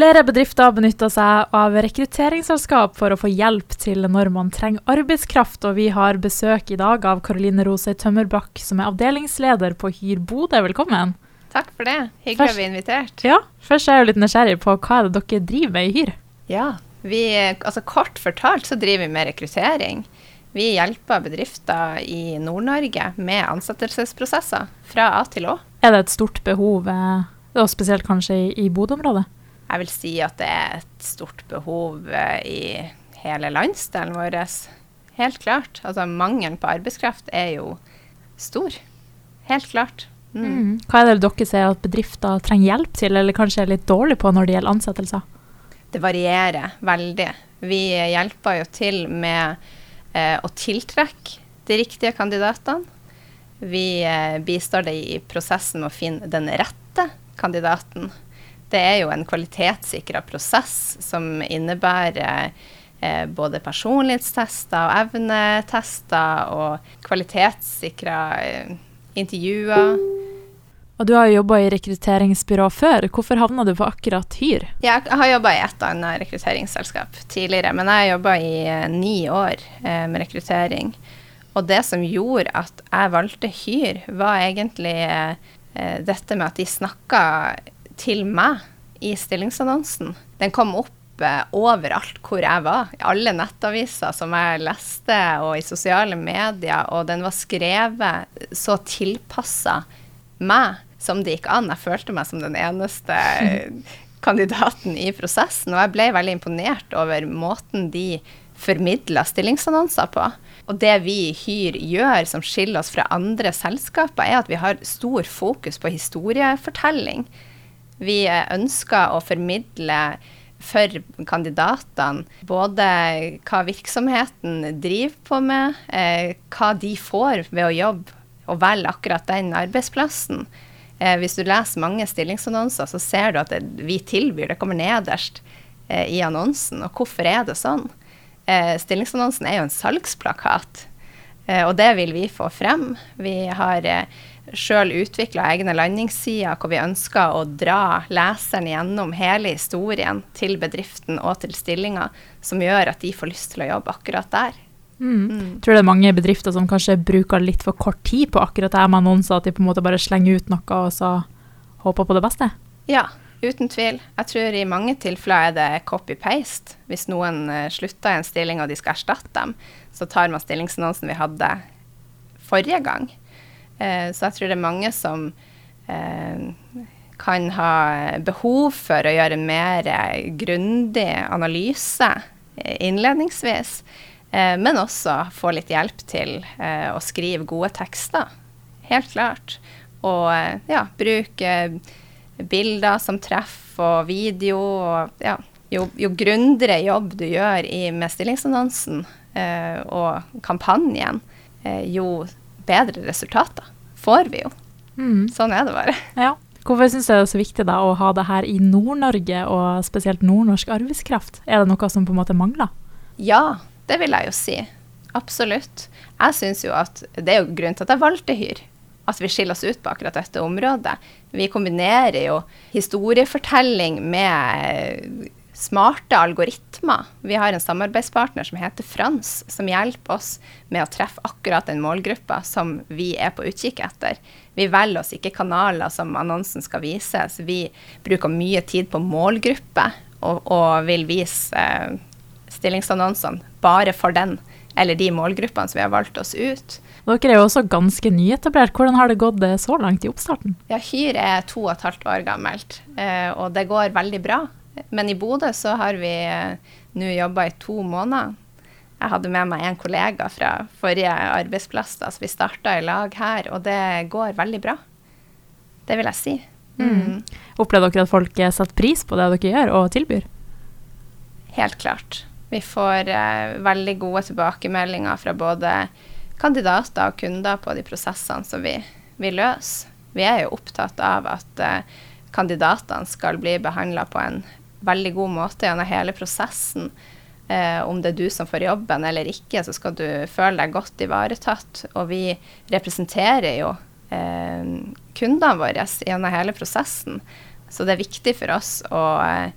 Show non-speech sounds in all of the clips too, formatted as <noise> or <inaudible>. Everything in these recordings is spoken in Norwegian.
Flere bedrifter benytter seg av rekrutteringsselskap for å få hjelp til når man trenger arbeidskraft, og vi har besøk i dag av Karoline Rose Tømmerbakk, som er avdelingsleder på Hyr Bodø. Velkommen. Takk for det. Hyggelig først, å bli invitert. Ja, Først er jeg jo litt nysgjerrig på hva er det dere driver med i Hyr? Ja, vi, altså Kort fortalt så driver vi med rekruttering. Vi hjelper bedrifter i Nord-Norge med ansettelsesprosesser fra A til Å. Er det et stort behov, eh, og spesielt kanskje i, i Bodø-området? Jeg vil si at det er et stort behov eh, i hele landsdelen vår. Helt klart. Altså mangelen på arbeidskraft er jo stor. Helt klart. Mm. Mm. Hva er det dere ser at bedrifter trenger hjelp til, eller kanskje er litt dårlig på når det gjelder ansettelser? Det varierer veldig. Vi hjelper jo til med eh, å tiltrekke de riktige kandidatene. Vi eh, bistår deg i prosessen med å finne den rette kandidaten. Det er jo en kvalitetssikra prosess som innebærer eh, både personlighetstester og evnetester og kvalitetssikra eh, intervjuer. Og du har jo jobba i rekrutteringsbyrå før. Hvorfor havna du på akkurat Hyr? Jeg har jobba i et annet rekrutteringsselskap tidligere, men jeg har jobba i eh, ni år eh, med rekruttering. Og det som gjorde at jeg valgte Hyr, var egentlig eh, dette med at de snakka til meg i stillingsannonsen. Den kom opp eh, overalt hvor jeg var. I alle nettaviser som jeg leste, og i sosiale medier. Og den var skrevet så tilpassa meg som det gikk an. Jeg følte meg som den eneste <laughs> kandidaten i prosessen. Og jeg ble veldig imponert over måten de formidla stillingsannonser på. Og det vi i Hyr gjør som skiller oss fra andre selskaper, er at vi har stor fokus på historiefortelling. Vi ønsker å formidle for kandidatene både hva virksomheten driver på med, eh, hva de får ved å jobbe og velge akkurat den arbeidsplassen. Eh, hvis du leser mange stillingsannonser, så ser du at det, vi tilbyr, det kommer nederst eh, i annonsen. Og hvorfor er det sånn? Stillingsannonsen er jo en salgsplakat, og det vil vi få frem. Vi har sjøl utvikla egne landingssider hvor vi ønsker å dra leseren gjennom hele historien til bedriften og til stillinga, som gjør at de får lyst til å jobbe akkurat der. Mm. Mm. Tror det er mange bedrifter som kanskje bruker litt for kort tid på akkurat det med annonser, at de på en måte bare slenger ut noe og så håper på det beste? Ja, uten tvil. Jeg tror i mange tilfeller er det copy-paste. Hvis noen uh, slutter i en stilling og de skal erstatte dem, så tar man stillingsannonsen vi hadde forrige gang. Uh, så jeg tror det er mange som uh, kan ha behov for å gjøre mer grundig analyse innledningsvis. Eh, men også få litt hjelp til eh, å skrive gode tekster. Helt klart. Og eh, ja, bruke bilder som treffer, og video. Og ja, jo, jo grundigere jobb du gjør med stillingsannonsen og kampanjen, jo bedre resultater får vi jo. Mm. Sånn er det bare. Ja. Hvorfor syns du det er så viktig da, å ha det her i Nord-Norge, og spesielt nordnorsk arbeidskraft? Er det noe som på en måte mangler? Ja, det vil jeg jo si. Absolutt. Jeg syns jo at det er jo grunnen til at jeg valgte Hyr. At vi skiller oss ut på akkurat dette området. Vi kombinerer jo historiefortelling med smarte algoritmer. Vi har en samarbeidspartner som heter Frans, som hjelper oss med å treffe akkurat den målgruppa som vi er på utkikk etter. Vi velger oss ikke kanaler som annonsen skal vises. Vi bruker mye tid på målgruppe og, og vil vise eh, stillingsannonsene bare for den, eller de målgruppene som vi har valgt oss ut. Dere er jo også ganske nyetablert. Hvordan har det gått eh, så langt i oppstarten? Ja, Hyr er to og et halvt år gammelt, eh, og det går veldig bra. Men i Bodø så har vi eh, nå jobba i to måneder. Jeg hadde med meg en kollega fra forrige arbeidsplass, da, så vi starta i lag her, og det går veldig bra. Det vil jeg si. Mm. Mm. Opplever dere at folk setter pris på det dere gjør og tilbyr? Helt klart. Vi får eh, veldig gode tilbakemeldinger fra både kandidater og kunder på de prosessene som vi, vi løser. Vi er jo opptatt av at eh, kandidatene skal bli behandla på en veldig god måte gjennom hele prosessen. Eh, om det er du som får jobben eller ikke, så skal du føle deg godt ivaretatt. Og vi representerer jo eh, kundene våre gjennom hele prosessen. Så det er viktig for oss å eh,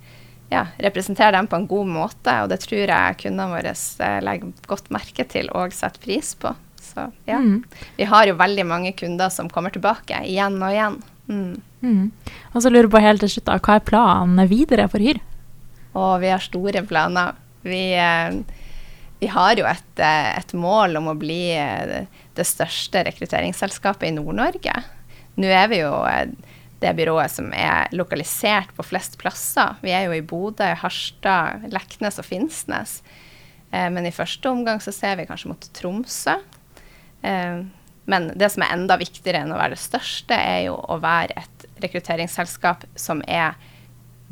ja, representere dem på en god måte, og det tror jeg kundene våre eh, legger godt merke til og setter pris på. Så ja. Mm. Vi har jo veldig mange kunder som kommer tilbake igjen og igjen. Mm. Mm. Og så lurer jeg på helt til slutt, hva er planen videre for Hyr? Å, vi har store planer. Vi, eh, vi har jo et, eh, et, mål om å bli eh, det største rekrutteringsselskapet i Nord-Norge. Nå er vi jo det byrået som er lokalisert på flest plasser. Vi er jo i Bodø, Harstad, Leknes og Finnsnes. Men i første omgang så ser vi kanskje mot Tromsø. Men det som er enda viktigere enn å være det største, er jo å være et rekrutteringsselskap som er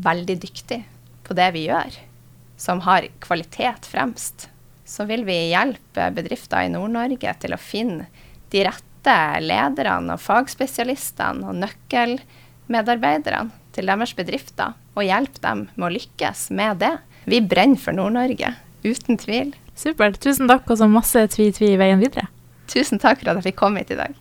veldig dyktig på det vi gjør, som har kvalitet fremst, så vil vi hjelpe bedrifter i Nord-Norge til å finne de rette lederne og fagspesialistene og nøkkelmedarbeiderne til deres bedrifter, og hjelpe dem med å lykkes med det. Vi brenner for Nord-Norge, uten tvil. Supert. Tusen takk, og så masse tvi-tvi i veien videre. Tusen takk for at jeg fikk komme hit i dag.